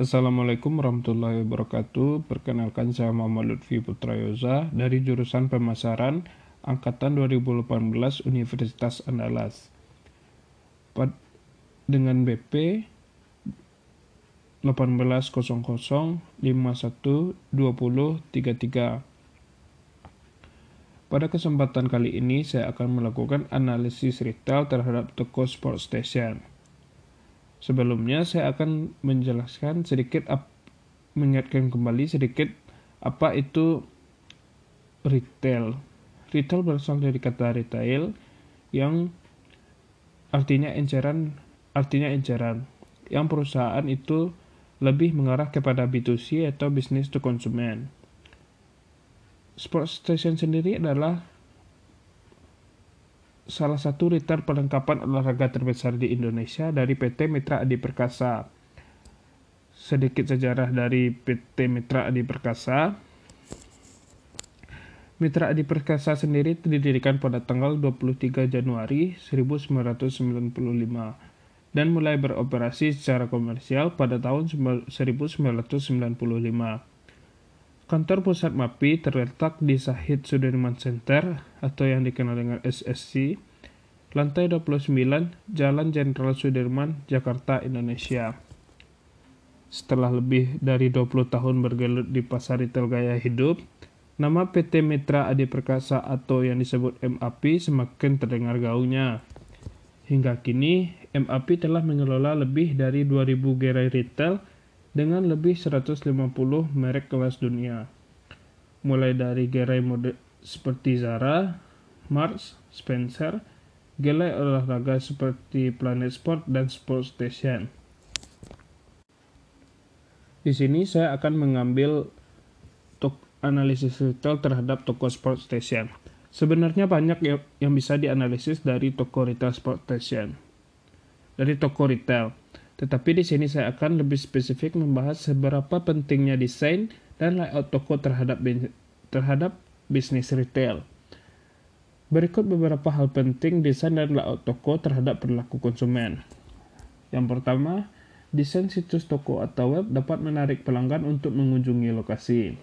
Assalamualaikum warahmatullahi wabarakatuh. Perkenalkan saya Muhammad Lutfi Putrayoza dari jurusan Pemasaran angkatan 2018 Universitas Andalas. Dengan BP 1800512033. Pada kesempatan kali ini saya akan melakukan analisis retail terhadap toko sport station. Sebelumnya saya akan menjelaskan sedikit mengingatkan kembali sedikit apa itu retail. Retail berasal dari kata retail yang artinya enceran artinya enceran. Yang perusahaan itu lebih mengarah kepada B2C atau business to consumer. Sport Station sendiri adalah salah satu retail perlengkapan olahraga terbesar di Indonesia dari PT Mitra Adi Perkasa. Sedikit sejarah dari PT Mitra Adi Perkasa. Mitra Adi Perkasa sendiri didirikan pada tanggal 23 Januari 1995 dan mulai beroperasi secara komersial pada tahun 1995. Kantor pusat MAPI terletak di Sahid Sudirman Center atau yang dikenal dengan SSC, lantai 29, Jalan Jenderal Sudirman, Jakarta, Indonesia. Setelah lebih dari 20 tahun bergelut di pasar retail gaya hidup, nama PT Mitra Adi Perkasa atau yang disebut MAP semakin terdengar gaungnya. Hingga kini, MAP telah mengelola lebih dari 2000 gerai retail dengan lebih 150 merek kelas dunia. Mulai dari gerai mode seperti Zara, Mars, Spencer, gerai olahraga seperti Planet Sport dan Sport Station. Di sini saya akan mengambil analisis retail terhadap toko Sport Station. Sebenarnya banyak yang bisa dianalisis dari toko retail Sport Station. Dari toko retail, tetapi di sini saya akan lebih spesifik membahas seberapa pentingnya desain dan layout toko terhadap terhadap bisnis retail. Berikut beberapa hal penting desain dan layout toko terhadap perilaku konsumen. Yang pertama, desain situs toko atau web dapat menarik pelanggan untuk mengunjungi lokasi.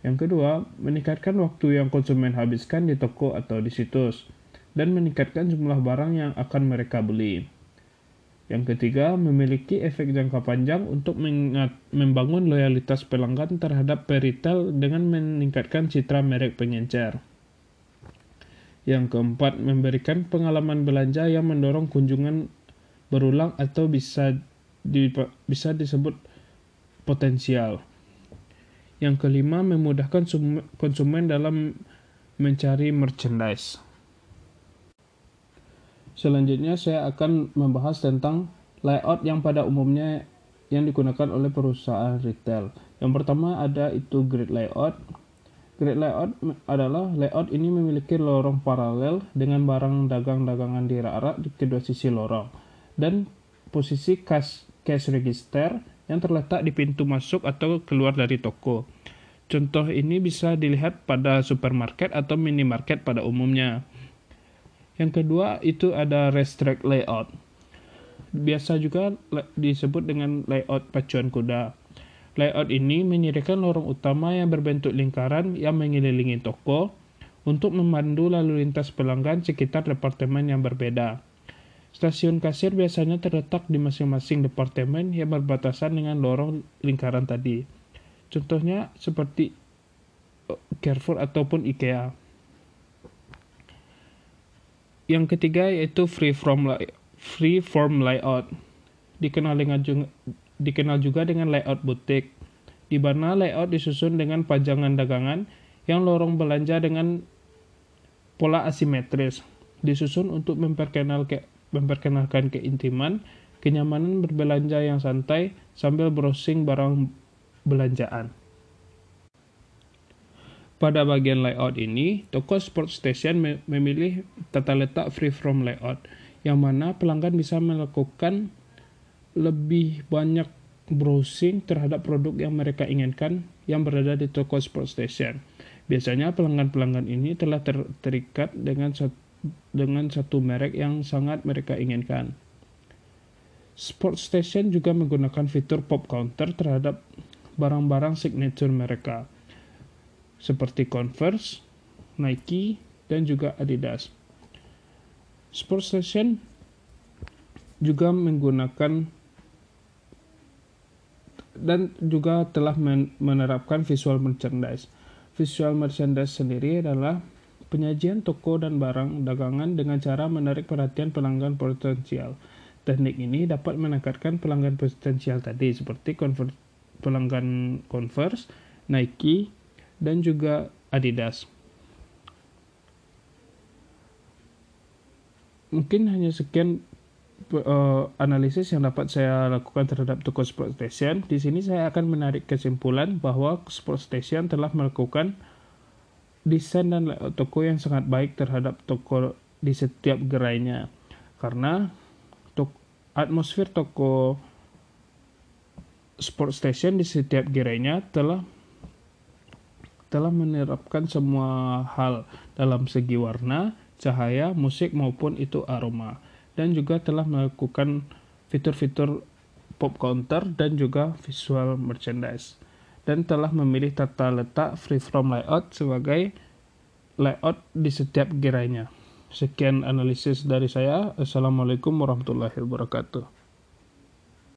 Yang kedua, meningkatkan waktu yang konsumen habiskan di toko atau di situs, dan meningkatkan jumlah barang yang akan mereka beli. Yang ketiga, memiliki efek jangka panjang untuk membangun loyalitas pelanggan terhadap peritel dengan meningkatkan citra merek pengencer. Yang keempat, memberikan pengalaman belanja yang mendorong kunjungan berulang atau bisa di, bisa disebut potensial. Yang kelima, memudahkan konsumen dalam mencari merchandise. Selanjutnya saya akan membahas tentang layout yang pada umumnya yang digunakan oleh perusahaan retail. Yang pertama ada itu grid layout. Grid layout adalah layout ini memiliki lorong paralel dengan barang dagang-dagangan di rak di kedua sisi lorong dan posisi cash, cash register yang terletak di pintu masuk atau keluar dari toko. Contoh ini bisa dilihat pada supermarket atau minimarket pada umumnya. Yang kedua itu ada restrict layout. Biasa juga disebut dengan layout pacuan kuda. Layout ini menyediakan lorong utama yang berbentuk lingkaran yang mengelilingi toko untuk memandu lalu lintas pelanggan sekitar departemen yang berbeda. Stasiun kasir biasanya terletak di masing-masing departemen yang berbatasan dengan lorong lingkaran tadi. Contohnya seperti eh, Carrefour ataupun IKEA. Yang ketiga yaitu free from free form layout. Dikenal dengan dikenal juga dengan layout butik, di mana layout disusun dengan pajangan dagangan yang lorong belanja dengan pola asimetris, disusun untuk memperkenal ke, memperkenalkan keintiman, kenyamanan berbelanja yang santai sambil browsing barang belanjaan. Pada bagian layout ini, toko Sport Station memilih tata letak free from layout, yang mana pelanggan bisa melakukan lebih banyak browsing terhadap produk yang mereka inginkan yang berada di toko Sport Station. Biasanya pelanggan-pelanggan ini telah ter terikat dengan satu, dengan satu merek yang sangat mereka inginkan. Sport Station juga menggunakan fitur pop counter terhadap barang-barang signature mereka, seperti Converse, Nike, dan juga Adidas. Sport Station juga menggunakan dan juga telah menerapkan visual merchandise. Visual merchandise sendiri adalah penyajian toko dan barang dagangan dengan cara menarik perhatian pelanggan potensial. Teknik ini dapat meningkatkan pelanggan potensial tadi seperti pelanggan Converse, Nike, dan juga Adidas. Mungkin hanya sekian uh, analisis yang dapat saya lakukan terhadap toko Sport Station. Di sini saya akan menarik kesimpulan bahwa Sport Station telah melakukan desain dan toko yang sangat baik terhadap toko di setiap gerainya karena toko, atmosfer toko sport station di setiap gerainya telah telah menerapkan semua hal dalam segi warna, cahaya, musik maupun itu aroma dan juga telah melakukan fitur-fitur pop counter dan juga visual merchandise dan telah memilih tata letak freeform layout sebagai layout di setiap gerainya. Sekian analisis dari saya. Assalamualaikum warahmatullahi wabarakatuh.